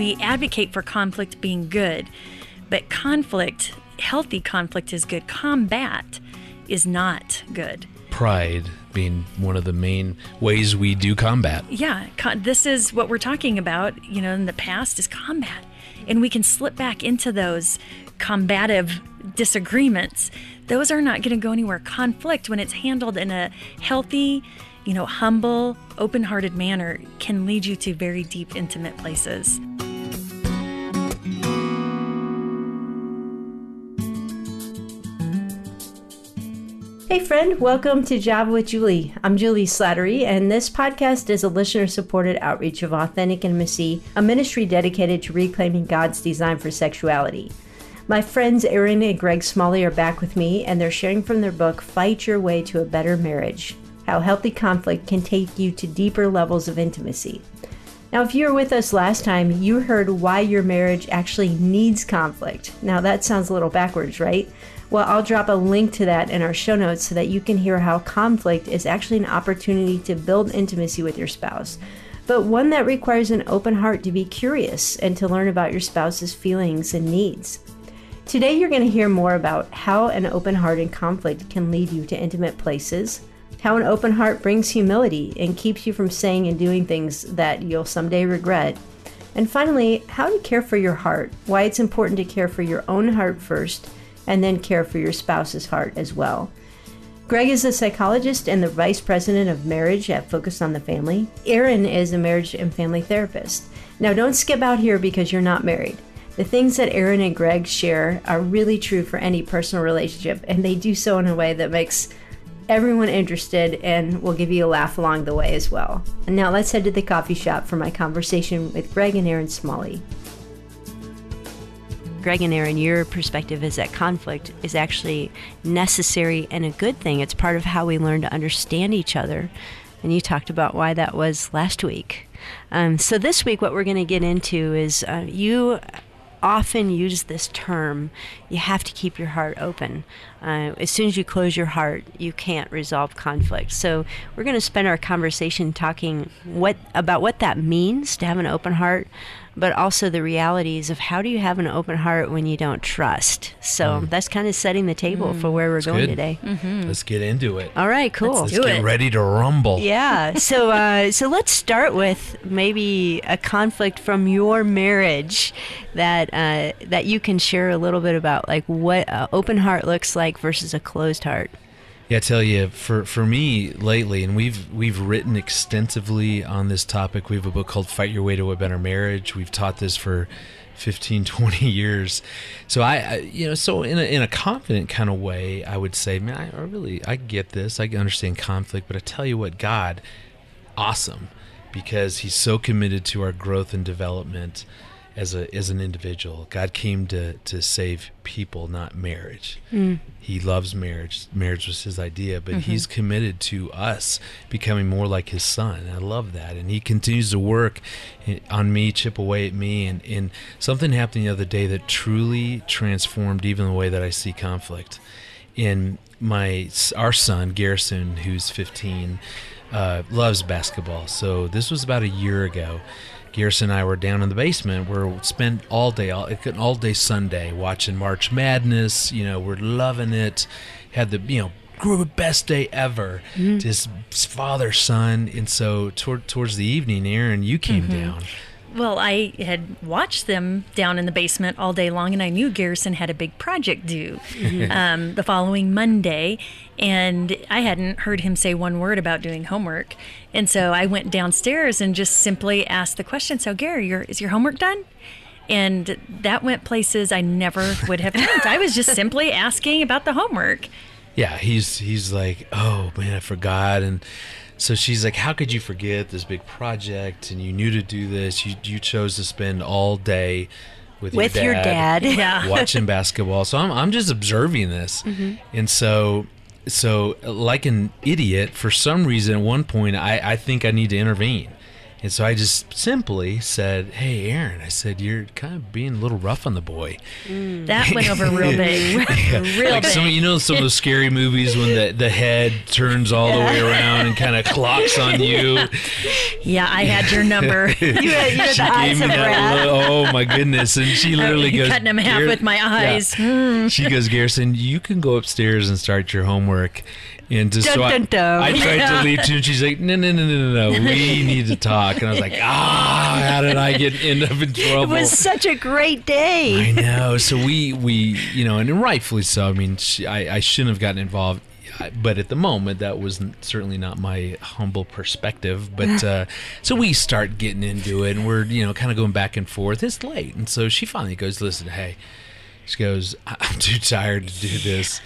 we advocate for conflict being good, but conflict, healthy conflict is good. Combat is not good. Pride being one of the main ways we do combat. Yeah, con- this is what we're talking about, you know, in the past is combat. And we can slip back into those combative disagreements. Those are not going to go anywhere. Conflict, when it's handled in a healthy, you know, humble, open hearted manner, can lead you to very deep, intimate places. Hey, friend, welcome to Java with Juli. I'm Juli Slattery, and this podcast is a listener supported outreach of Authentic Intimacy, a ministry dedicated to reclaiming God's design for sexuality. My friends Erin and Greg Smalley are back with me, and they're sharing from their book, Fight Your Way to a Better Marriage How Healthy Conflict Can Take You to Deeper Levels of Intimacy. Now, if you were with us last time, you heard why your marriage actually needs conflict. Now, that sounds a little backwards, right? Well, I'll drop a link to that in our show notes so that you can hear how conflict is actually an opportunity to build intimacy with your spouse, but one that requires an open heart to be curious and to learn about your spouse's feelings and needs. Today, you're going to hear more about how an open heart in conflict can lead you to intimate places, how an open heart brings humility and keeps you from saying and doing things that you'll someday regret, and finally, how to care for your heart, why it's important to care for your own heart first and then care for your spouse's heart as well. Greg is a psychologist and the vice president of marriage at Focus on the Family. Erin is a marriage and family therapist. Now, don't skip out here because you're not married. The things that Erin and Greg share are really true for any personal relationship, and they do so in a way that makes everyone interested and will give you a laugh along the way as well. And now let's head to the coffee shop for my conversation with Greg and Erin Smalley. Greg and Erin, your perspective is that conflict is actually necessary and a good thing. It's part of how we learn to understand each other. And you talked about why that was last week. Um, so, this week, what we're going to get into is uh, you often use this term you have to keep your heart open. Uh, as soon as you close your heart, you can't resolve conflict. So we're going to spend our conversation talking what about what that means to have an open heart, but also the realities of how do you have an open heart when you don't trust. So mm. that's kind of setting the table mm. for where we're that's going good. today. Mm-hmm. Let's get into it. All right, cool. Let's, let's get it. ready to rumble. Yeah. So uh, so let's start with maybe a conflict from your marriage that uh, that you can share a little bit about, like what uh, open heart looks like versus a closed heart. Yeah, I tell you, for for me lately, and we've we've written extensively on this topic. We have a book called "Fight Your Way to a Better Marriage." We've taught this for 15, 20 years. So I, I you know, so in a, in a confident kind of way, I would say, man, I really I get this. I understand conflict, but I tell you what, God, awesome, because He's so committed to our growth and development as a as an individual. God came to to save people, not marriage. Mm. He loves marriage. Marriage was his idea, but mm-hmm. he's committed to us becoming more like his son. I love that. And he continues to work on me, chip away at me. And, and something happened the other day that truly transformed even the way that I see conflict. In my our son Garrison, who's 15, uh, loves basketball. So this was about a year ago Garrison and I were down in the basement. We're spent all day, all, it could all day Sunday watching March Madness. You know, we're loving it. Had the you know grew best day ever. Mm-hmm. His father, son, and so toward, towards the evening, Erin, you came mm-hmm. down. Well, I had watched them down in the basement all day long, and I knew Garrison had a big project due mm-hmm. um, the following Monday, and I hadn't heard him say one word about doing homework. And so I went downstairs and just simply asked the question So, Gary, your, is your homework done? And that went places I never would have went. I was just simply asking about the homework. Yeah, he's he's like, oh man, I forgot, and so she's like, "How could you forget this big project? And you knew to do this. You you chose to spend all day with, with your dad, your dad yeah. watching basketball. So I'm I'm just observing this, mm-hmm. and so so like an idiot, for some reason, at one point, I I think I need to intervene, And so I just simply said, "Hey, Erin," I said, "You're kind of being a little rough on the boy." That went over real big. real like big. some, you know, some of those scary movies when the, the head turns all the way around and kind of clocks on you. yeah, I had your number. You had, you had She the eyes gave me of wrath. Oh my goodness! And she literally goes, Cutting him half with my Yeah. eyes. Hmm. She goes, Garrison, you can go upstairs and start your homework. And just Dun, so I- dun, dun. I, tried to leave too, and she's like, no, no, no, no, no, no, we need to talk. And I was like, ah, how did I get end up in trouble? It was such a great day. I know. So we, we, you know, and rightfully so. I mean, she, I, I shouldn't have gotten involved, but at the moment, that was certainly not my humble perspective. But uh, so we start getting into it, and we're, you know, kind of going back and forth. It's late, and so she finally goes, "Listen, hey," she goes, "I- "I'm too tired to do this."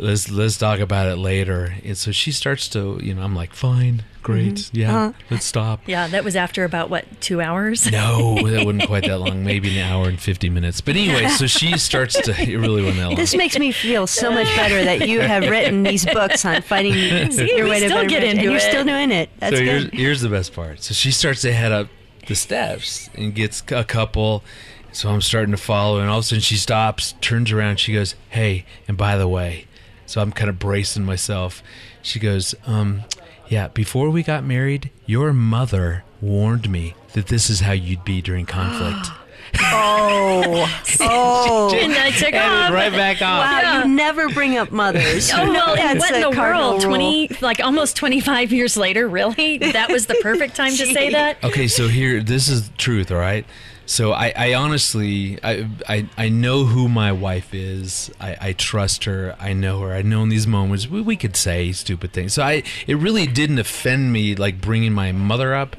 Let's let's talk about it later. And so she starts to, you know, I'm like, fine, great, mm-hmm. yeah, uh-huh. let's stop. Yeah, that was after about what two hours. No, that wasn't quite that long. Maybe an hour and fifty minutes. But anyway, so she starts to. It really wasn't that long. This makes me feel so much better that you have written these books on fighting your way to still better get marriage, and into you're still doing it. That's so here's, here's the best part. So she starts to head up the steps and gets a couple. So I'm starting to follow, and all of a sudden she stops, turns around, she goes, "Hey, and by the way," so I'm kind of bracing myself. She goes, "Um, yeah, before we got married, your mother warned me that this is how you'd be during conflict." Oh, oh. and I took and off. right back on. Wow, Yeah. you never bring up mothers. Oh well, That's what in a the world? rule. Twenty, like almost twenty-five years later, really? That was the perfect time to say that. Okay, so here, this is the truth, all right? So I, I honestly, I, I, I know who my wife is. I, I trust her. I know her. I know in these moments we, we could say stupid things. So I, it really didn't offend me, like bringing my mother up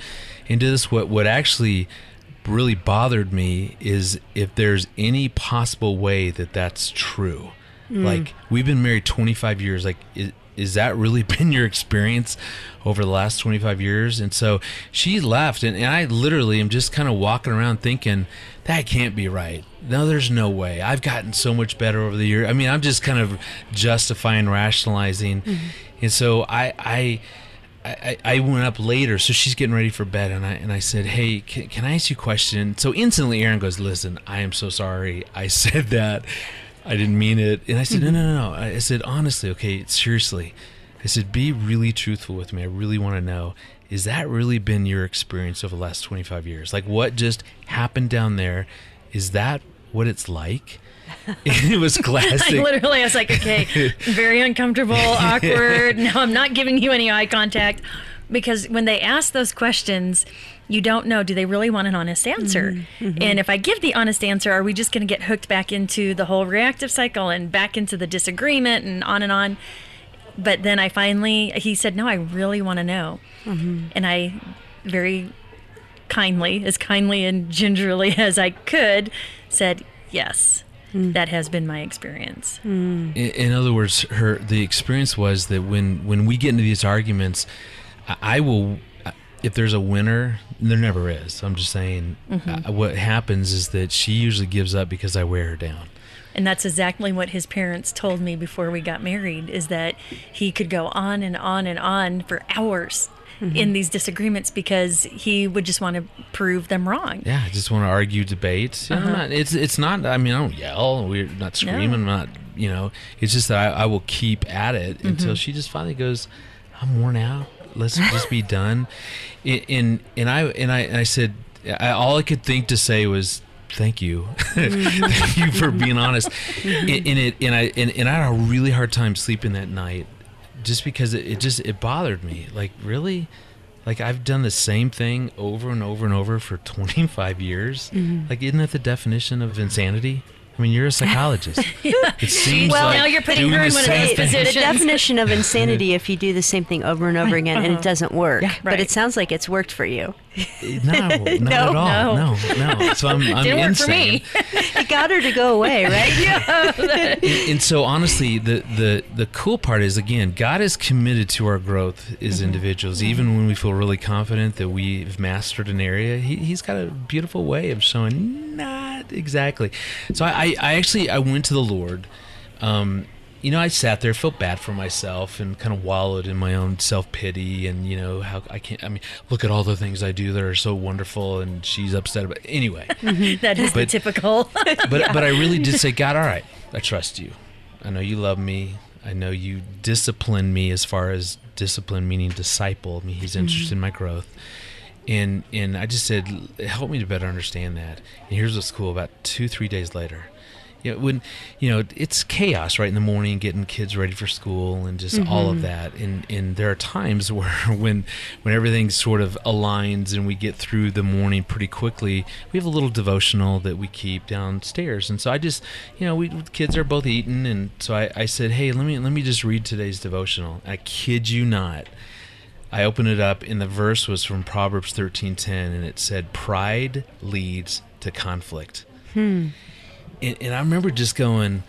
into this. What, what actually really bothered me is if there's any possible way that that's true. Mm. Like we've been married 25 years. Like is, is that really been your experience over the last 25 years? And so she left, and, and I literally am just kind of walking around thinking that can't be right. No, there's no way. I've gotten so much better over the year. I mean, I'm just kind of justifying, rationalizing, mm-hmm. and so I I. I, I went up later, so she's getting ready for bed, and I and I said, "Hey, can, can I ask you a question?" So instantly, Erin goes, "Listen, I am so sorry. I said that. I didn't mean it." And I said, "No, no, mm-hmm. no, no." I I said, "Honestly, okay, seriously." I said, "Be really truthful with me. I really want to know. Is that really been your experience over the last 25 years? Like, what just happened down there? Is that what it's like?" it was I classic. literally, I was like, okay, very uncomfortable, awkward. No, I'm not giving you any eye contact because when they ask those questions, you don't know do they really want an honest answer? Mm-hmm. Mm-hmm. And if I give the honest answer, are we just going to get hooked back into the whole reactive cycle and back into the disagreement and on and on? But then I finally, he said, no, I really want to know. Mm-hmm. And I very kindly, as kindly and gingerly as I could, said, yes. Mm. That has been my experience. Mm. in, in other words, her the experience was that when when we get into these arguments, I, I will. If there's a winner, there never is. I'm just saying. Mm-hmm. Uh, what happens is that she usually gives up because I wear her down. And that's exactly what his parents told me before we got married is that he could go on and on and on for hours mm-hmm. in these disagreements because he would just want to prove them wrong. Yeah, I just want to argue, debate. You know, I'm uh-huh. not- it's it's not. I mean, I don't yell. We're not screaming. I'm not. You know, it's just that I, I will keep at it mm-hmm. until she just finally goes. I'm worn out. Let's just be done. And and, and I and I and I said I, all I could think to say was thank you, thank you for being honest. And, and it and I and, and I had a really hard time sleeping that night, just because it, it just it bothered me. Like really. Like I've done the same thing over and over and over for 25 years. Mm-hmm. Like, isn't that the definition of insanity? I mean, you're a psychologist. It seems Well, like now you're putting doing her in the one of those thing. the definition of insanity if you do the same thing over and over again and it uh-huh. doesn't work. But right. it sounds like it's worked for you. No, not at all. No, no. So I'm, I'm Didn't work for me. Got her to go away, right? and, and so honestly the, the the cool part is again god is committed to our growth as individuals. Even when we feel really confident that we've mastered an area he, he's got a beautiful way of showing not exactly. So i i, I actually i went to the lord um you know, I sat there, felt bad for myself, and kind of wallowed in my own self pity, and you know how I can't. I mean, look at all the things I do that are so wonderful, and she's upset about. Anyway, mhm. that is the But- typical. but but I really did say, God, all right, I trust you. I know you love me. I know you discipline me as far as discipline meaning disciple me. He's mm-hmm. interested in my growth. And and I just said, help me to better understand that. And here's what's cool. About two three days later, you know, when you know it's chaos right in the morning, getting kids ready for school and just all of mm-hmm. that. And and there are times where when when everything sort of aligns and we get through the morning pretty quickly, we have a little devotional that we keep downstairs. And so I just, you know, we kids are both eating, and so I, I said, hey, let me let me just read today's devotional. I kid you not. I opened it up, and the verse was from Proverbs thirteen ten, and it said, "Pride leads to conflict." Hmm. And, and I remember just going,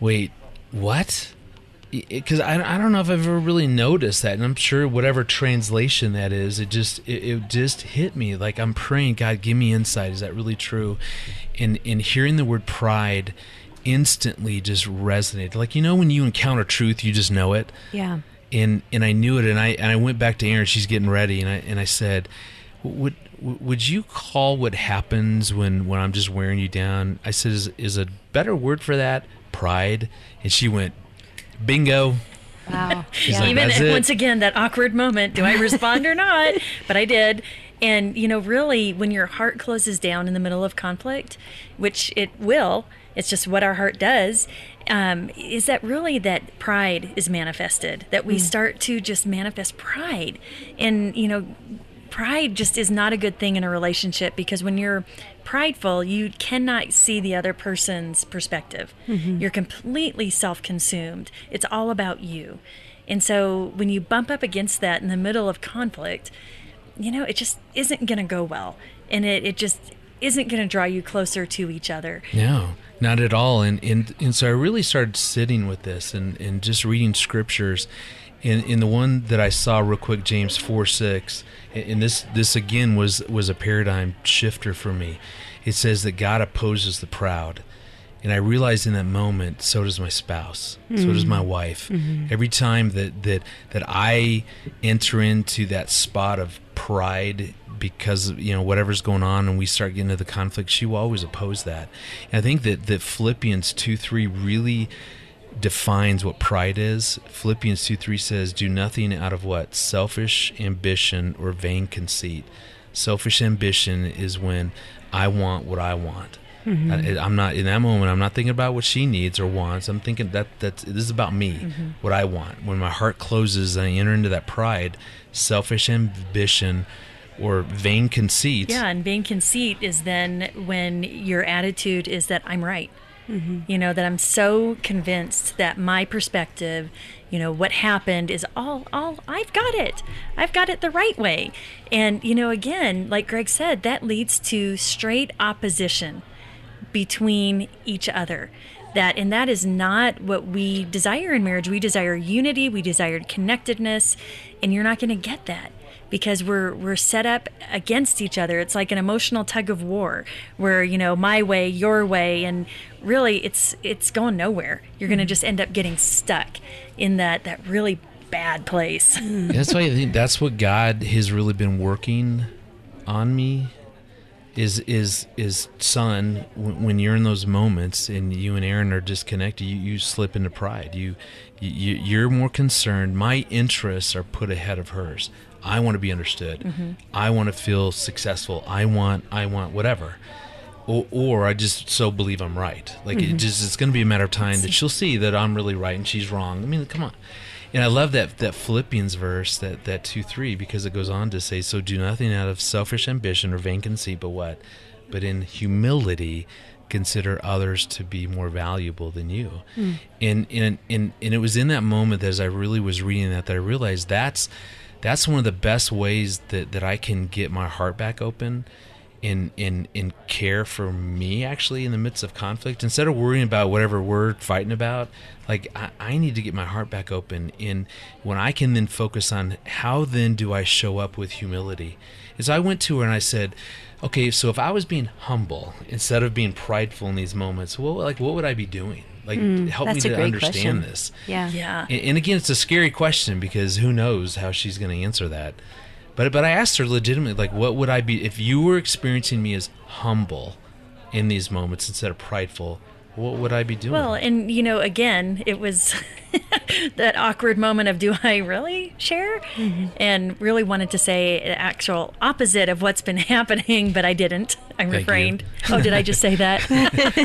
"Wait, what?" Because I, I don't know if I've ever really noticed that, and I'm sure whatever translation that is, it just it, it just hit me. Like I'm praying, God, give me insight. Is that really true? And and hearing the word pride instantly just resonated. Like you know when you encounter truth, you just know it Yeah. and and I knew it, and I and I went back to Erin. She's getting ready, and I and I said, "Would would you call what happens when when I'm just wearing you down?" I said, "Is is a better word for that pride?" And she went, "Bingo." Wow. Yeah. like, Even "That's it." once again, that awkward moment. Do I respond or not? But I did. And, you know, really, when your heart closes down in the middle of conflict, which it will, it's just what our heart does, um, is that really that pride is manifested, that we start to just manifest pride. And, you know, pride just is not a good thing in a relationship because when you're prideful, you cannot see the other person's perspective. Mm-hmm. You're completely self consumed. It's all about you. And so when you bump up against that in the middle of conflict, you know, it just isn't going to go well. And it, it just isn't going to draw you closer to each other. No, not at all. And and, and so I really started sitting with this and, and just reading scriptures. In, in the one that I saw real quick, James four six, and this this again was was a paradigm shifter for me. It says that God opposes the proud, and I realized in that moment, so does my spouse, so does mm-hmm. my wife. Mm-hmm. Every time that that that I enter into that spot of pride because you know whatever's going on and we start getting into the conflict she will always oppose that and i think that that philippians 2 3 really defines what pride is. Philippians 2 3 says do nothing out of what? Selfish ambition or vain conceit. Selfish ambition is when i want what i want. Mm-hmm. I, i'm not in that moment i'm not thinking about what she needs or wants. I'm thinking that that's this is about me mm-hmm. what i want. When my heart closes and i enter into that pride selfish ambition or vain conceit Yeah, and vain conceit is then when your attitude is that I'm right. Mm-hmm. You know, that I'm so convinced that my perspective, you know, what happened is all all I've got it. I've got it the right way. And you know, again, like Greg said, that leads to straight opposition between each other. That and that is not what we desire in marriage. We desire unity, we desire connectedness, and you're not going to get that because we're we're set up against each other. It's like an emotional tug of war where, you know, my way, your way, and really it's it's going nowhere. You're going to mm-hmm. just end up getting stuck in that that really bad place. that's why I think that's what God has really been working on me. Is is is son when, when you're in those moments and you and Erin are disconnected, you, you slip into pride. You, you you're more concerned. My interests are put ahead of hers. I want to be understood. Mm-hmm. I want to feel successful. I want I want whatever. Or, or I just so believe I'm right. Like it mm-hmm. just it's going to be a matter of time that she'll see that I'm really right and she's wrong. I mean, come on. And I love that that Philippians verse that that two three because it goes on to say, "So do nothing out of selfish ambition or vain conceit, but what, but in humility." consider others to be more valuable than you hmm. and, and and and it was in that moment that as i really was reading that that i realized that's that's one of the best ways that that i can get my heart back open in in in care for me actually in the midst of conflict. Instead of worrying about whatever we're fighting about like I, I need to get my heart back open. In when i can then focus on how then do i show up with humility is i went to her and i said okay so if i was being humble instead of being prideful in these moments what like what would i be doing Like Mm, help me to understand question. this. Yeah. Yeah. And, and again, it's a scary question because who knows how she's going to answer that. But but I asked her legitimately, like, what would I be if you were experiencing me as humble in these moments instead of prideful? What would I be doing? Well, and you know, again, it was that awkward moment of, do I really share? Mm-hmm. And really wanted to say the actual opposite of what's been happening, but I didn't. I you. refrained. Oh, did I just say that?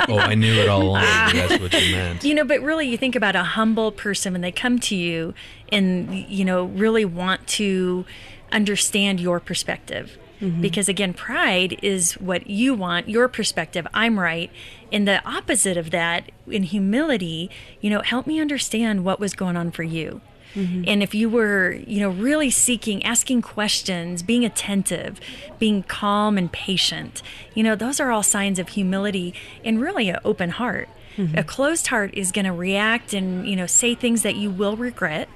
oh, I knew it all along. Ah. That's what you meant. you know, but really, you think about a humble person when they come to you and, you know, really want to understand your perspective. Mm-hmm. Because again, pride is what you want, your perspective. I'm right. And the opposite of that, in humility, you know, help me understand what was going on for you. Mm-hmm. And if you were, you know, really seeking, asking questions, being attentive, being calm and patient, you know, those are all signs of humility and really an open heart. Mm-hmm. A closed heart is going to react and, you know, say things that you will regret,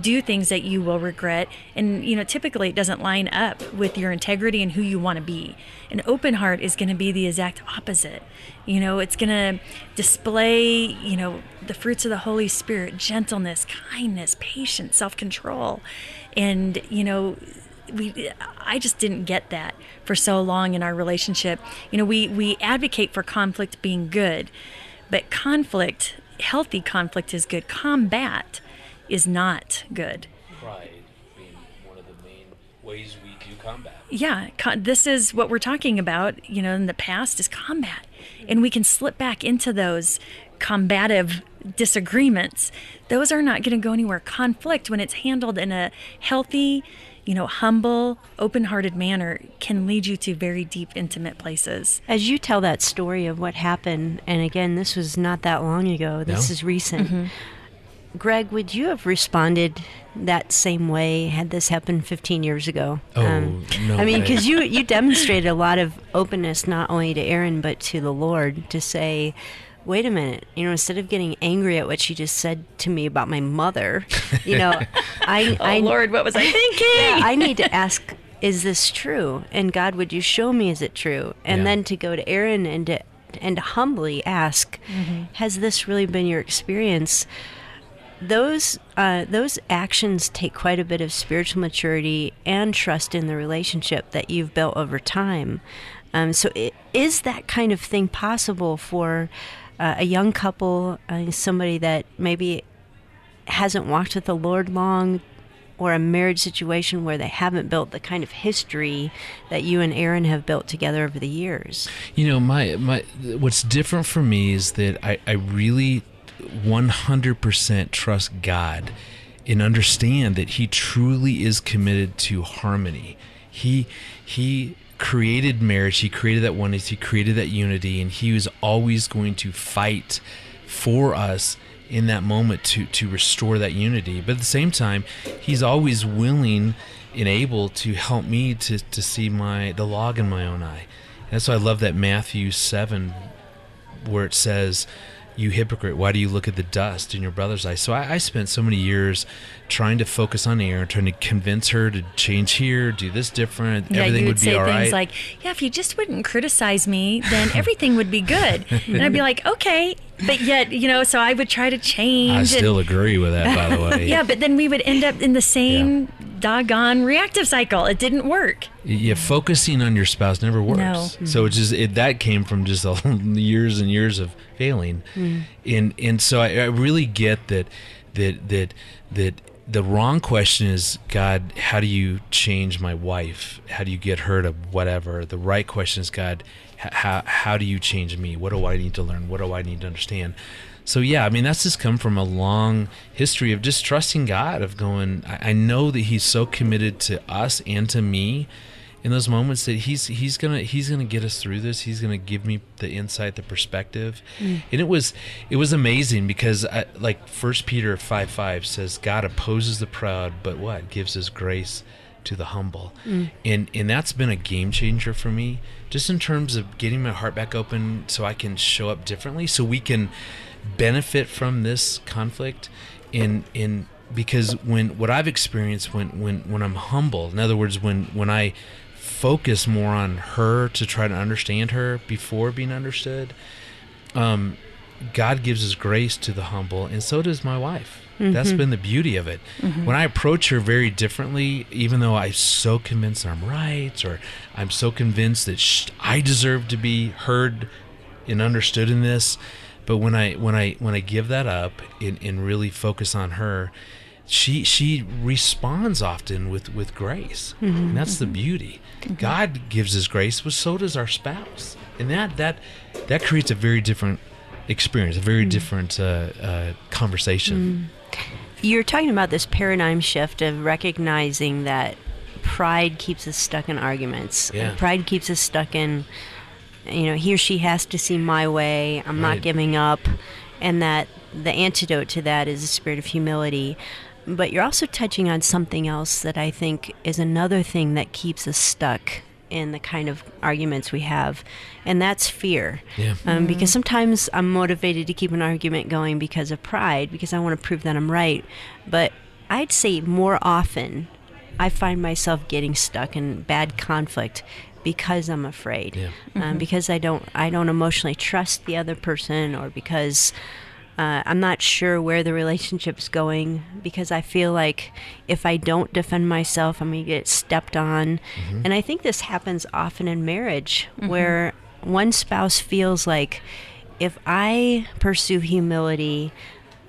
do things that you will regret. And, you know, typically it doesn't line up with your integrity and who you want to be. An open heart is going to be the exact opposite. You know, it's going to display, you know, the fruits of the Holy Spirit gentleness, kindness, patience, self control. And, you know, we I just didn't get that for so long in our relationship. You know, we we advocate for conflict being good, but conflict, healthy conflict is good. Combat is not good. Pride being one of the main ways we do combat. Yeah, con- this is what we're talking about, you know, in the past is combat. And we can slip back into those combative disagreements. Those are not going to go anywhere. Conflict, when it's handled in a healthy, you know, humble, open hearted manner, can lead you to very deep, intimate places. As you tell that story of what happened, and again, this was not that long ago, this No. is recent. Mm-hmm. Greg, would you have responded that same way had this happened 15 years ago? Um, Oh, no I mean, because you, you demonstrated a lot of openness not only to Erin, but to the Lord to say, wait a minute, you know, instead of getting angry at what she just said to me about my mother, you know, I, Oh, I, Lord, what was I thinking? yeah, I need to ask, is this true? And God, would you show me, is it true? And Yeah. then to go to Erin and to, and to humbly ask, has this really been your experience? Those uh, those actions take quite a bit of spiritual maturity and trust in the relationship that you've built over time. Um, so, i- is that kind of thing possible for uh, a young couple, uh, somebody that maybe hasn't walked with the Lord long, or a marriage situation where they haven't built the kind of history that you and Erin have built together over the years? You know, my my what's different for me is that I, I really 100% trust God and understand that he truly is committed to harmony. He he created marriage, he created that oneness, he created that unity and he was always going to fight for us in that moment to to restore that unity. But at the same time, he's always willing and able to help me to to see my the log in my own eye. And that's why I love that Matthew 7 where it says, "You hypocrite, why do you look at the dust in your brother's eye?" So I, I spent so many years trying to focus on Erin, trying to convince her to change here, do this different. Yeah, everything you would would be say things right. like, "Yeah, if you just wouldn't criticize me, then everything would be good." and I'd be like, "Okay," but yet, you know, so I would try to change. I and- still agree with that, by the way. yeah, but then we would end up in the same doggone reactive cycle. It didn't work. yeah, focusing on your spouse never works. No. So it's just it, that came from just years and years of failing, mm. and and so I, I really get that that that that the wrong question is God, how do you change my wife? How do you get her to whatever? The right question is God, how how do you change me? What do I need to learn? What do I need to understand? So yeah, I mean that's just come from a long history of just trusting God, of going. I, I know that He's so committed to us and to me in those moments that He's He's gonna He's gonna get us through this. He's gonna give me the insight, the perspective, mm. and it was it was amazing because I, like First Peter five five says, God opposes the proud, but what gives His grace to the humble, mm. and and that's been a game changer for me, just in terms of getting my heart back open so I can show up differently, so we can benefit from this conflict in in because when what I've experienced when when when I'm humble in other words when when I focus more on her to try to understand her before being understood um God gives His grace to the humble, and so does my wife. That's been the beauty of it. When I approach her very differently, even though I'm so convinced I'm right, or I'm so convinced that sh- I deserve to be heard and understood in this, but when I when I when I give that up and, and really focus on her, she she responds often with with grace, and that's the beauty. God gives His grace, but so does our spouse, and that that that creates a very different experience, a very different uh, uh, conversation. You're talking about this paradigm shift of recognizing that pride keeps us stuck in arguments. Yeah. Pride keeps us stuck in, you know, he or she has to see my way. I'm Right. not giving up. And that the antidote to that is a spirit of humility. But you're also touching on something else that I think is another thing that keeps us stuck in the kind of arguments we have, and that's fear. Yeah. Um, because sometimes I'm motivated to keep an argument going because of pride, because I want to prove that I'm right. But I'd say more often, I find myself getting stuck in bad conflict because I'm afraid, Yeah. um, because I don't I don't emotionally trust the other person, or because uh, I'm not sure where the relationship's going because I feel like if I don't defend myself, I'm going to get stepped on. And I think this happens often in marriage where one spouse feels like if I pursue humility,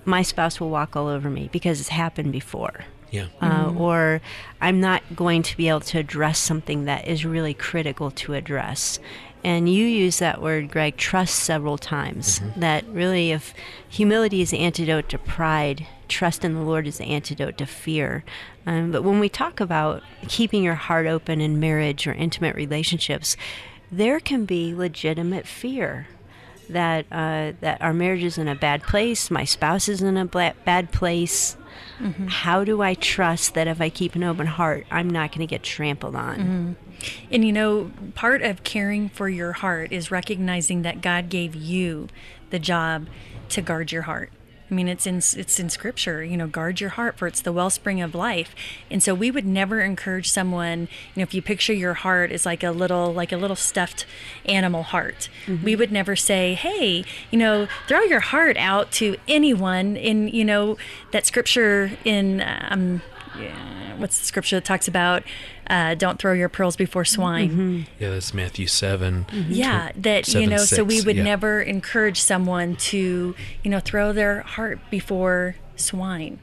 my spouse will walk all over me because it's happened before. Yeah. Uh, or I'm not going to be able to address something that is really critical to address. And you use that word, Greg, trust several times. That really, if humility is the antidote to pride, trust in the Lord is the antidote to fear. Um, but when we talk about keeping your heart open in marriage or intimate relationships, there can be legitimate fear that uh, that our marriage is in a bad place, my spouse is in a bla- bad place. Mm-hmm. How do I trust that if I keep an open heart, I'm not going to get trampled on? Mm-hmm. And you know, part of caring for your heart is recognizing that God gave you the job to guard your heart. I mean, it's in it's in Scripture. You know, guard your heart, for it's the wellspring of life. And so, we would never encourage someone. You know, if you picture your heart as like a little like a little stuffed animal heart, we would never say, "Hey, you know, throw your heart out to anyone." In you know that Scripture in um, yeah, what's the scripture that talks about uh, don't throw your pearls before swine Yeah, that's Matthew 7. yeah that you Seven, know so we would yeah. never encourage someone to you know throw their heart before swine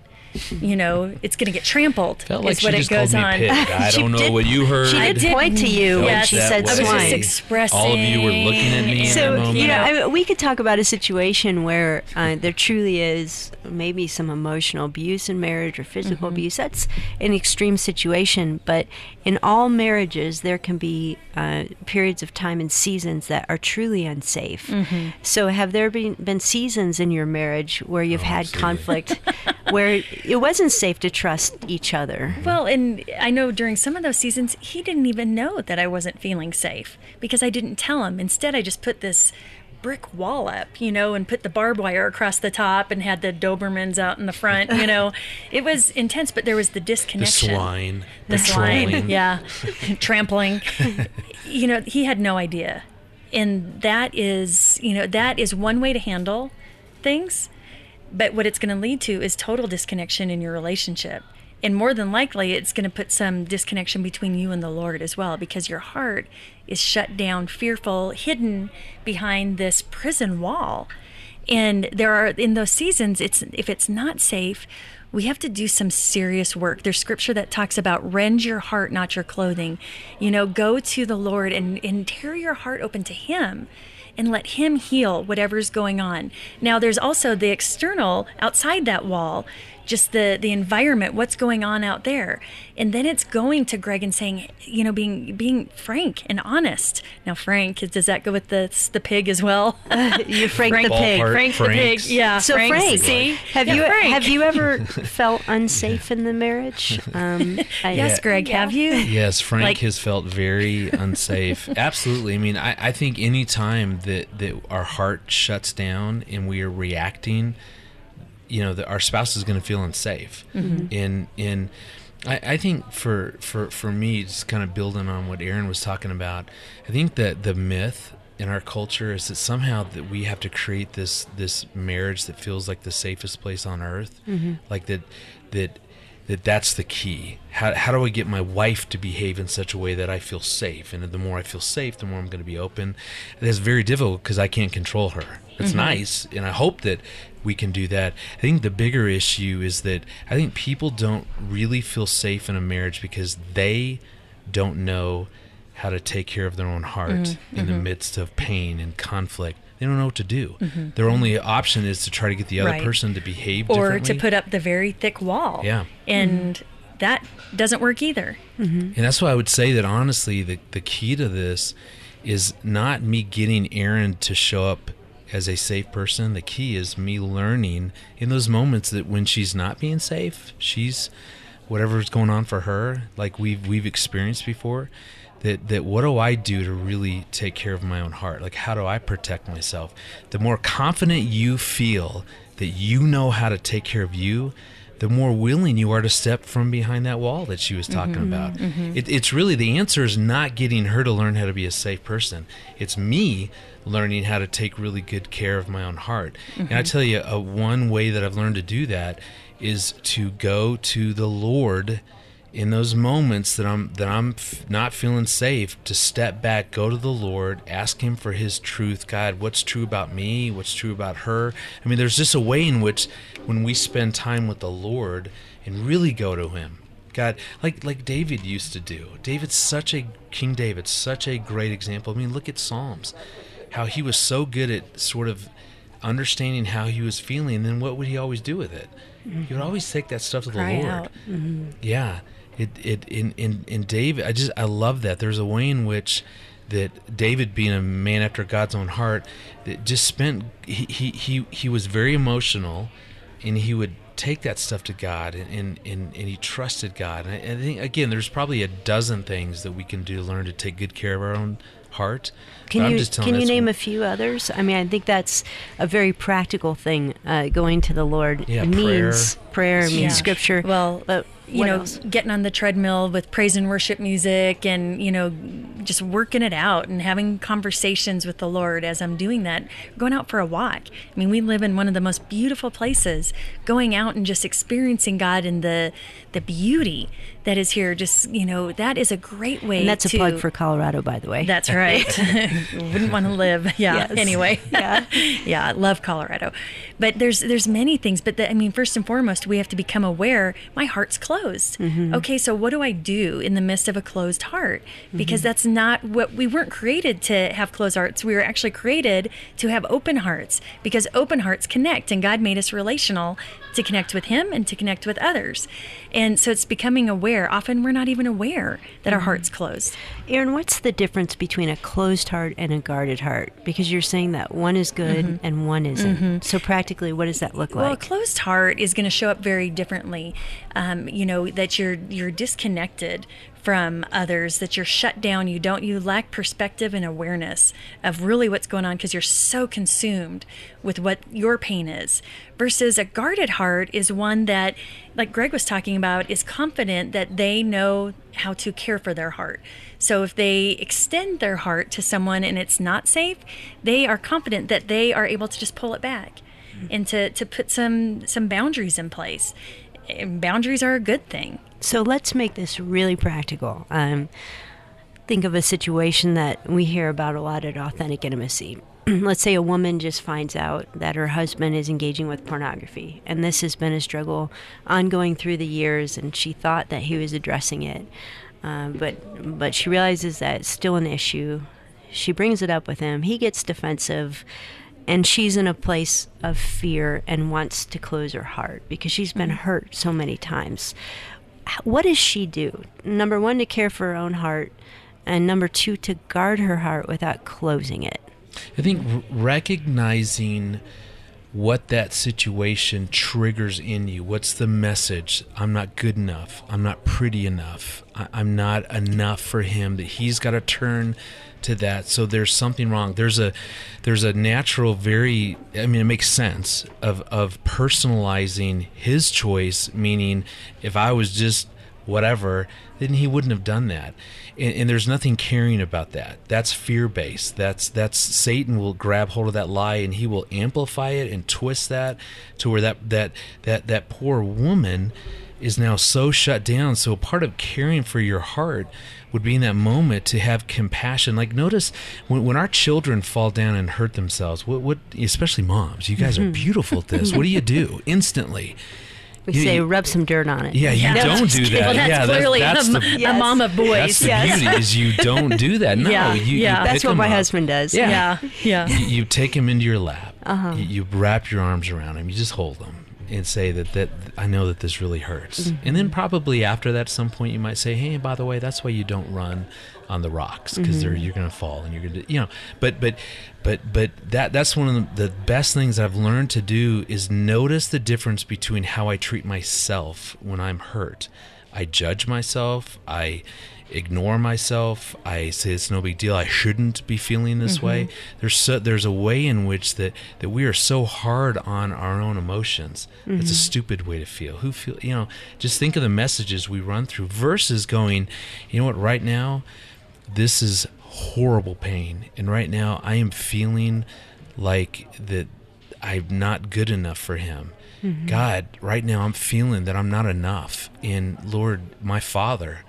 you know it's going to get trampled Felt like is she what it goes on. I She don't know did- what you heard. she I did point to you when Yes, she that said I was just expressing All of you were looking at me in So that you know, I mean, we could talk about a situation where uh, there truly is maybe some emotional abuse in marriage or physical abuse. That's an extreme situation, but in all marriages, there can be uh, periods of time and seasons that are truly unsafe. So, have there been been seasons in your marriage where you've had absolutely. conflict, where it wasn't safe to trust each other? Well, and I know during some of those seasons, he didn't even know that I wasn't feeling safe because I didn't tell him. Instead, I just put this brick wall up, you know, and put the barbed wire across the top and had the Dobermans out in the front, you know. it was intense, but there was the disconnection. the disconnection. swine. The swine, yeah, trampling. you know, he had no idea, and that is, you know, that is one way to handle things. But what it's going to lead to is total disconnection in your relationship. And more than likely, it's going to put some disconnection between you and the Lord as well, because your heart is shut down, fearful, hidden behind this prison wall. And there are, in those seasons, it's if it's not safe, we have to do some serious work. There's scripture that talks about rend your heart, not your clothing. You know, go to the Lord and, and tear your heart open to Him and let him heal whatever's going on. Now there's also the external outside that wall, just the the environment, what's going on out there. And then it's going to Greg and saying, you know, being being frank and honest. Now Frank, does that go with the the pig as well? You Frank, the Frank- pig. Ballpark. Frank the pig. Yeah. So Frank, Frank, see? have Yeah, you Frank. have you ever felt unsafe in the marriage? Um, I- Yes, Yeah. Greg, have you? Yes, Frank Like- has felt very unsafe. Absolutely. I mean, I, I think any time that, that our heart shuts down and we are reacting, you know, that our spouse is going to feel unsafe. And and I, I think for, for for me, just kind of building on what Erin was talking about, I think that the myth in our culture is that somehow that we have to create this this marriage that feels like the safest place on earth, Mm-hmm. like that that that that's the key. How how do I get my wife to behave in such a way that I feel safe? And the more I feel safe, the more I'm going to be open. And it's very difficult because I can't control her. It's mm-hmm. nice, and I hope that we can do that. I think the bigger issue is that I think people don't really feel safe in a marriage because they don't know how to take care of their own heart mm-hmm. in the mm-hmm. midst of pain and conflict. They don't know what to do. Mm-hmm. Their only option is to try to get the other Right. person to behave or differently. to put up the very thick wall. Yeah. And mm-hmm. that doesn't work either. Mm-hmm. And that's why I would say that honestly, the, the key to this is not me getting Erin to show up as a safe person. The key is me learning in those moments that when she's not being safe, she's whatever's going on for her, like we've we've experienced before. That, that what do I do to really take care of my own heart? Like how do I protect myself? The more confident you feel that you know how to take care of you, the more willing you are to step from behind that wall that she was talking about. It, it's really the answer is not getting her to learn how to be a safe person. It's me learning how to take really good care of my own heart. And I tell you, uh, one way that I've learned to do that is to go to the Lord in those moments that I'm that I'm f- not feeling safe to step back, go to the Lord, ask Him for His truth. God, what's true about me? What's true about her? I mean, there's just a way in which when we spend time with the Lord and really go to Him, God, like like David used to do. David's such a King David, such a great example. I mean, look at Psalms, how he was so good at sort of understanding how he was feeling. And then what would he always do with it? He would always take that stuff to the Cry Lord. out. Mm-hmm. Yeah, it it in in in David. I just I love that. There's a way in which that David, being a man after God's own heart, that just spent he he he, he was very emotional, and he would take that stuff to God and and, and, and he trusted God. And I, I think again, there's probably a dozen things that we can do to learn to take good care of our own heart. Can you can you that's- name a few others? I mean, I think that's a very practical thing. Uh, going to the Lord Yeah, means prayer, means Yeah. scripture. Well, but you what know, else? getting on the treadmill with praise and worship music and, you know, just working it out and having conversations with the Lord as I'm doing that, going out for a walk. I mean, we live in one of the most beautiful places. Going out and just experiencing God and the the beauty that is here, just, you know, that is a great way and that's to a plug for Colorado, by the way. That's right. Wouldn't want to live. Yeah. Yes. Anyway. Yeah. yeah. I Love Colorado, but there's there's many things. But the, I mean, first and foremost, we have to become aware. My heart's closed. Mm-hmm. Okay. So what do I do in the midst of a closed heart? Because Mm-hmm. that's not what we weren't created to have closed hearts. We were actually created to have open hearts because open hearts connect, and God made us relational to connect with Him and to connect with others. And so it's becoming aware. Often we're not even aware that Mm-hmm. our heart's closed. Erin, what's the difference between a closed heart and a guarded heart? Because you're saying that one is good and one isn't. So practically, what does that look Mm-hmm. Well, a closed heart is going to show up very differently. Um, you know that you're you're disconnected from others, that you're shut down. You don't you lack perspective and awareness of really what's going on because you're so consumed with what your pain is. Versus a guarded heart is one that, like Greg was talking about, is confident that they know how to care for their heart. So if they extend their heart to someone and it's not safe, they are confident that they are able to just pull it back hmm. and to, to put some some boundaries in place. And boundaries are a good thing. So let's make this really practical. Um, think of a situation that we hear about a lot at Authentic Intimacy. let's say a woman just finds out that her husband is engaging with pornography, and this has been a struggle ongoing through the years, and she thought that he was addressing it, uh, but but she realizes that it's still an issue. She brings it up with him. He gets defensive, and she's in a place of fear and wants to close her heart because she's been hurt so many times. What does she do? Number one, to care for her own heart, and number two, to guard her heart without closing it. I think recognizing what that situation triggers in you. What's the message? I'm not good enough. I'm not pretty enough. I- I'm not enough for him. That he's got to turn to that. So there's something wrong. There's a there's a natural, very. I mean, it makes sense of of personalizing his choice. Meaning, if I was just whatever, then he wouldn't have done that. And, and there's nothing caring about that. That's fear based. That's that's Satan will grab hold of that lie and he will amplify it and twist that to where that that that that poor woman is now so shut down. So part of caring for your heart would be in that moment to have compassion. Like notice when, when our children fall down and hurt themselves, what, what especially moms, you guys are mm-hmm. beautiful at this. What do you do instantly? We You- say you- rub some dirt on it. Yeah, you Yeah. don't do that. Well, that's yeah, clearly that's, a, that's m- the, a mom of that's the yes. beauty is you don't do that. No, Yeah, you, you yeah. pick That's what my up. husband does. Yeah. Yeah, yeah. You, you take him into your lap. Uh You, you wrap your arms around him. You just hold him and say that that I know that this really hurts. Mm-hmm. And then probably after that, at some point you might say, "Hey, by the way, that's why you don't run on the rocks because mm-hmm. you're going to fall and you're going to, you know." But but but but that that's one of the, the best things I've learned to do is notice the difference between how I treat myself when I'm hurt. I judge myself. I ignore myself. I say it's no big deal. I shouldn't be feeling this mm-hmm. way. There's so, there's a way in which that that we are so hard on our own emotions. It's a mm-hmm. stupid way to feel. Who feel you know? Just think of the messages we run through versus going, you know what? Right now, this is horrible pain, and right now I am feeling like that I'm not good enough for him. Mm-hmm. God, right now I'm feeling that I'm not enough. And Lord, my Father,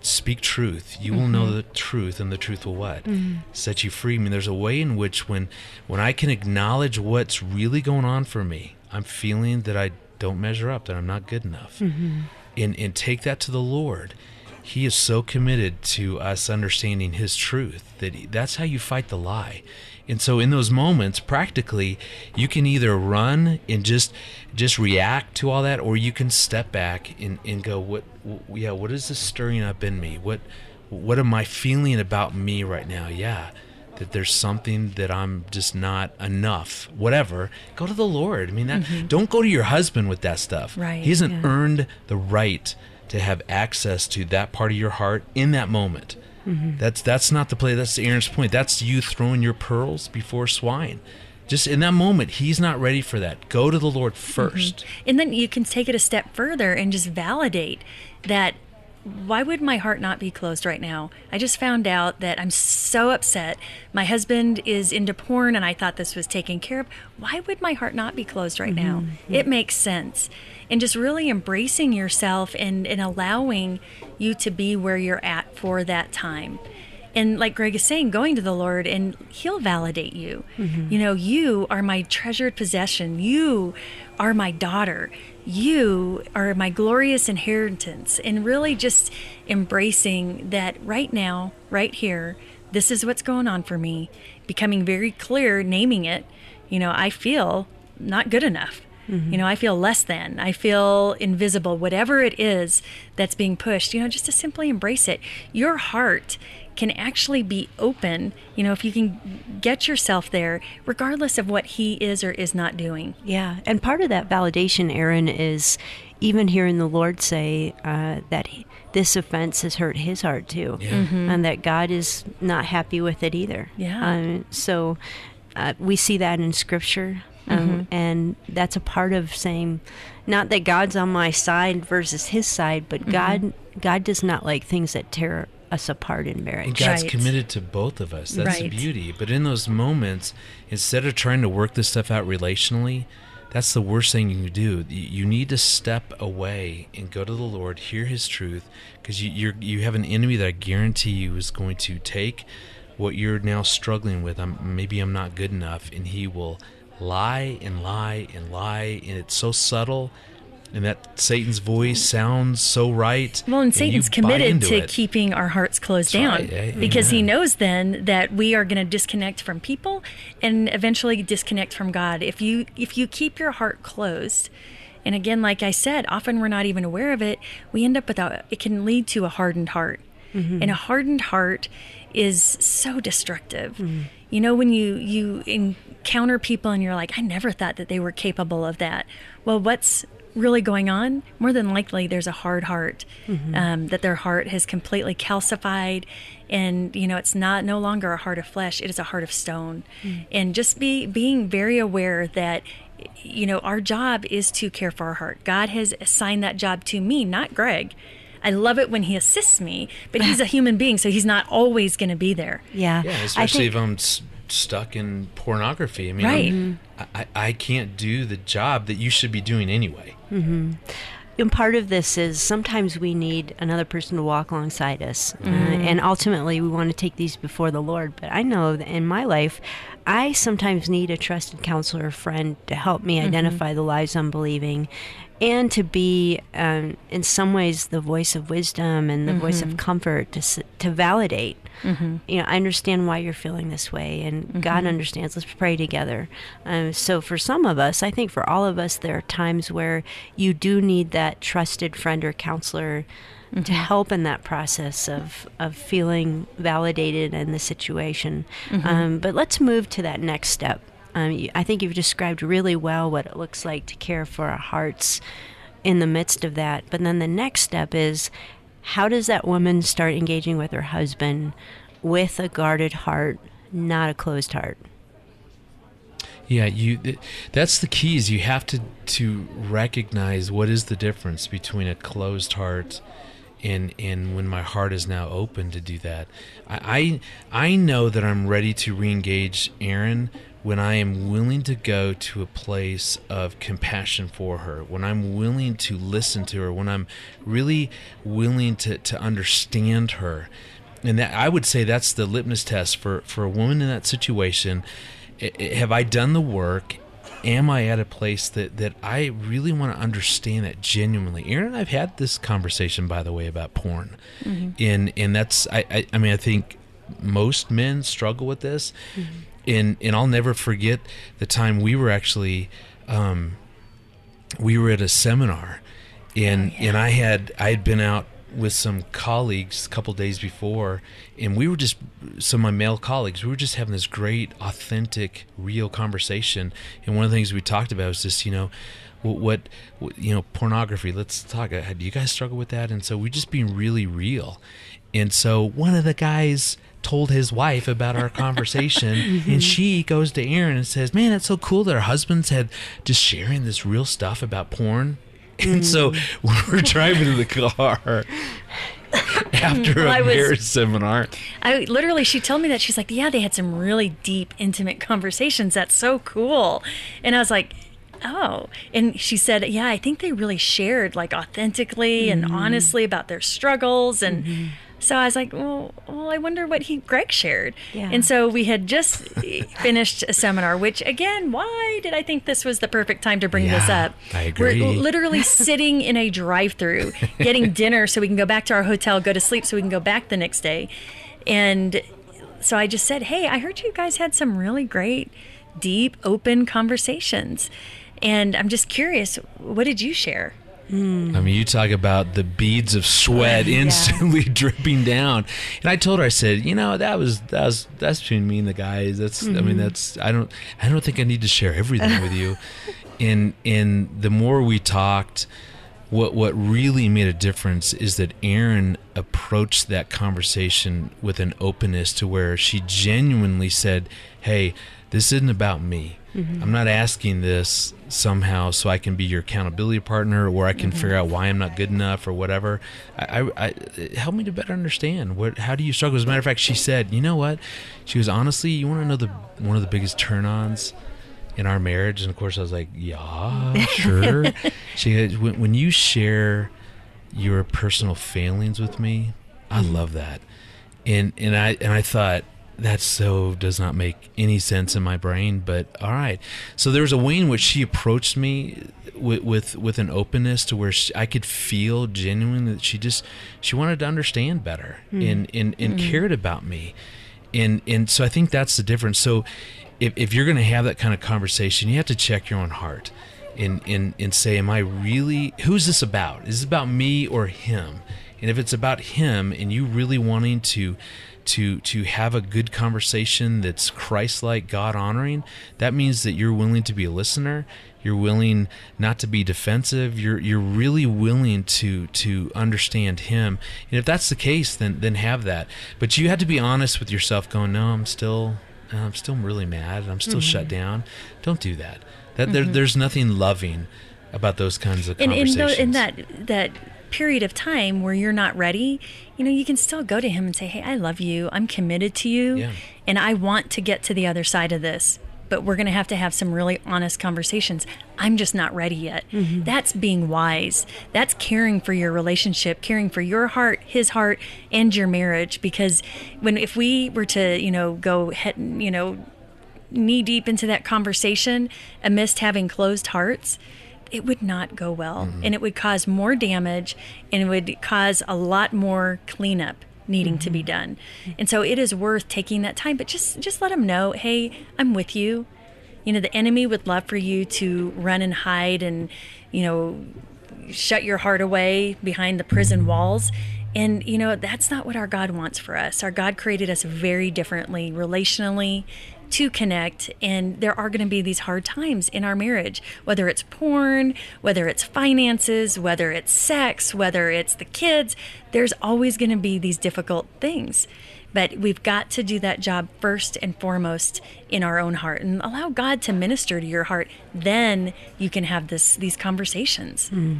speak truth. You will know mm-hmm. the truth, and the truth will what? Mm-hmm. Set you free. I mean, there's a way in which when when I can acknowledge what's really going on for me, I'm feeling that I don't measure up, that I'm not good enough. And and take that to the Lord. He is so committed to us understanding his truth that he, that's how you fight the lie. And so in those moments practically you can either run and just just react to all that or you can step back and, and go what w- yeah what is this stirring up in me? What what am I feeling about me right now? Yeah that there's something that I'm just not enough, whatever, go to the Lord. I mean, that mm-hmm. don't go to your husband with that stuff. Right, He hasn't yeah. earned the right to have access to that part of your heart in that moment. Mm-hmm. That's that's not the play. That's Erin's point. That's you throwing your pearls before swine. Just in that moment, he's not ready for that. Go to the Lord mm-hmm. 1st And then you can take it a step further and just validate that why would my heart not be closed right now? I just found out that I'm so upset. My husband is into porn and I thought this was taken care of. Why would my heart not be closed right now? Mm-hmm. It makes sense. And just really embracing yourself and, and allowing you to be where you're at for that time. And like Greg is saying, going to the Lord and He'll validate you. Mm-hmm. You know, you are my treasured possession. You are my daughter. You are my glorious inheritance. And really just embracing that right now, right here, this is what's going on for me. Becoming very clear, naming it. You know, I feel not good enough. You know, I feel less than. I feel invisible. Whatever it is that's being pushed, you know, just to simply embrace it. Your heart can actually be open, you know, if you can get yourself there, regardless of what he is or is not doing. Yeah, and part of that validation, Erin, is even hearing the Lord say uh, that he, this offense has hurt His heart too, and that God is not happy with it either. Yeah. Um, so uh, we see that in Scripture, um, and that's a part of saying, not that God's on my side versus His side, but God God does not like things that tear us apart in And marriage. God's Right. committed to both of us. That's the beauty. But in those moments, instead of trying to work this stuff out relationally, that's the worst thing you can do. You you need to step away and go to the Lord, hear His truth, because you you're, you have an enemy that I guarantee you is going to take what you're now struggling with. I'm, maybe I'm not good enough, and he will lie and lie and lie, and it's so subtle. And that Satan's voice sounds so right. Well, and you Satan's buy committed to it. keeping our hearts closed That's down right. Yeah, because he knows then that we are going to disconnect from people and eventually disconnect from God. If you if you keep your heart closed, and again, like I said, often we're not even aware of it. We end up without. It can lead to a hardened heart, mm-hmm. and a hardened heart is so destructive. Mm-hmm. You know, when you you encounter people and you're like, I never thought that they were capable of that. Well, what's really going on, more than likely there's a hard heart, um, that their heart has completely calcified, and you know it's not no longer a heart of flesh; it is a heart of stone. And just be being very aware that you know our job is to care for our heart. God has assigned that job to me, not Greg. I love it when he assists me, but he's a human being, so he's not always going to be there. Yeah. Yeah, especially think- if I'm s- stuck in pornography. I mean, Right. I'm- I, I can't do the job that you should be doing anyway. Mm-hmm. And part of this is sometimes we need another person to walk alongside us. Uh, mm-hmm. and ultimately, we want to take these before the Lord. But I know that in my life, I sometimes need a trusted counselor or friend to help me mm-hmm. identify the lies I'm believing and to be, um, in some ways, the voice of wisdom and the voice of comfort to, to validate. You know, I understand why you're feeling this way, and God understands. Let's pray together. Um, so, for some of us, I think for all of us, there are times where you do need that trusted friend or counselor to help in that process of, of feeling validated in the situation. Um, but let's move to that next step. Um, I think you've described really well what it looks like to care for our hearts in the midst of that. But then the next step is how does that woman start engaging with her husband with a guarded heart, not a closed heart? Yeah, you. That's the key. Is you have to to recognize what is the difference between a closed heart and and when my heart is now open to do that. I I, I know that I'm ready to reengage Erin when I am willing to go to a place of compassion for her, when I'm willing to listen to her, when I'm really willing to, to understand her. And that I would say that's the litmus test for, for a woman in that situation. I- I- Have I done the work? Am I at a place that, that I really want to understand that genuinely? Erin and I've had this conversation, by the way, about porn, mm-hmm. and and that's I, I I mean I think most men struggle with this, mm-hmm. And and I'll never forget the time we were actually um, we were at a seminar and and I had I had been out with some colleagues a couple days before and we were just some of my male colleagues we were just having this great authentic real conversation. And one of the things we talked about was just you know what, what, you know pornography let's talk uh, do you guys struggle with that and so we just being really real and so one of the guys told his wife about our conversation and she goes to Erin and says, "Man, that's so cool that our husbands had just sharing this real stuff about porn." And so we're driving in the car after Well, a was- marriage seminar, I literally, she told me that she's like, yeah, they had some really deep, intimate conversations. That's so cool. And I was like, oh. And she said, yeah, I think they really shared like authentically and mm-hmm. honestly about their struggles. And mm-hmm. so I was like, well, well, I wonder what he Greg shared. Yeah. And so we had just finished a seminar, which again, why did I think this was the perfect time to bring this up? I agree. We're literally sitting in a drive-through, getting dinner so we can go back to our hotel, go to sleep so we can go back the next day. And so I just said, "Hey, I heard you guys had some really great, deep, open conversations." And I'm just curious, what did you share? I mean, you talk about the beads of sweat instantly dripping down. And I told her, I said, you know, that was that was that's between me and the guys. That's I mean, mm-hmm. that's I don't I don't think I need to share everything with you. And and the more we talked, what what really made a difference is that Erin approached that conversation with an openness to where she genuinely said, "Hey, this isn't about me. Mm-hmm. I'm not asking this somehow so I can be your accountability partner or I can mm-hmm. figure out why I'm not good enough or whatever. I, I, I help me to better understand what how do you struggle. As a matter of fact, she said, "You know what?" She was honestly, you want to know the one of the biggest turn-ons in our marriage and of course i was like yeah sure. She goes, when, when you share your personal failings with me i mm-hmm. love that. And and i and i thought that so does not make any sense in my brain but all right. So there was a way in which she approached me with with, with an openness to where she, i could feel genuine that she just she wanted to understand better mm. and and, and mm. cared about me. And and so I think that's the difference. So if, if you're going to have that kind of conversation, you have to check your own heart and and and say, am I really? Who's this about? Is this about me or him? And if it's about him, and you really wanting to to to have a good conversation that's Christ-like, God honoring, that means that you're willing to be a listener. You're willing not to be defensive. You're you're really willing to to understand him. And if that's the case, then then have that. But you have to be honest with yourself. Going, no, I'm still I'm still really mad. I'm still shut mm-hmm. down. Don't do that. That there, mm-hmm. there's nothing loving about those kinds of And in, conversations. tho- in that that period of time where you're not ready, you know, you can still go to him and say, Hey, I love you. I'm committed to you. Yeah. And I want to get to the other side of this. But we're going to have to have some really honest conversations. I'm just not ready yet. Mm-hmm. That's being wise. That's caring for your relationship, caring for your heart, his heart, and your marriage. Because when, if we were to, you know, go head, you know, knee deep into that conversation amidst having closed hearts, it would not go well. Mm-hmm. And it would cause more damage and it would cause a lot more cleanup needing to be mm-hmm. done. And so it is worth taking that time, but just just let them know, "Hey, I'm with you." You know, the enemy would love for you to run and hide and, you know, shut your heart away behind the prison walls. And, you know, that's not what our God wants for us. Our God created us very differently, relationally, to connect. And there are going to be these hard times in our marriage, whether it's porn, whether it's finances, whether it's sex, whether it's the kids. There's always going to be these difficult things. But we've got to do that job first and foremost in our own heart and allow God to minister to your heart. Then you can have this these conversations. Mm.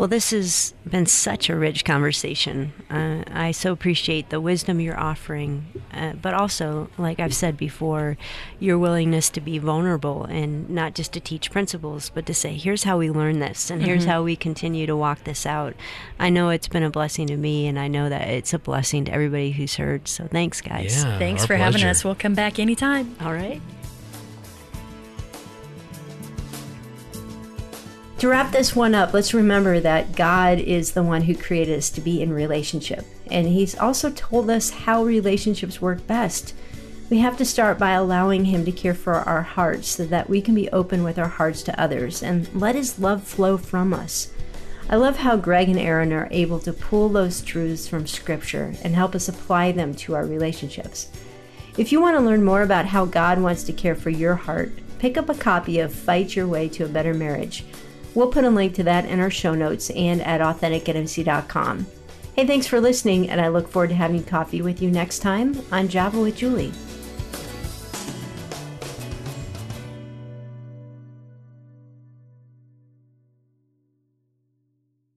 Well, this has been such a rich conversation. Uh, I so appreciate the wisdom you're offering, uh, but also, like I've said before, your willingness to be vulnerable and not just to teach principles, but to say, here's how we learn this and here's how we continue to walk this out. I know it's been a blessing to me, and I know that it's a blessing to everybody who's heard. So thanks, guys. Yeah, Thanks our for having us. We'll come back anytime. All right. To wrap this one up, let's remember that God is the one who created us to be in relationship. And He's also told us how relationships work best. We have to start by allowing Him to care for our hearts so that we can be open with our hearts to others and let His love flow from us. I love how Greg and Erin are able to pull those truths from Scripture and help us apply them to our relationships. If you want to learn more about how God wants to care for your heart, pick up a copy of Fight Your Way to a Better Marriage. We'll put a link to that in our show notes and at AuthenticIntimacy.com. Hey, thanks for listening, and I look forward to having coffee with you next time on Java with Juli.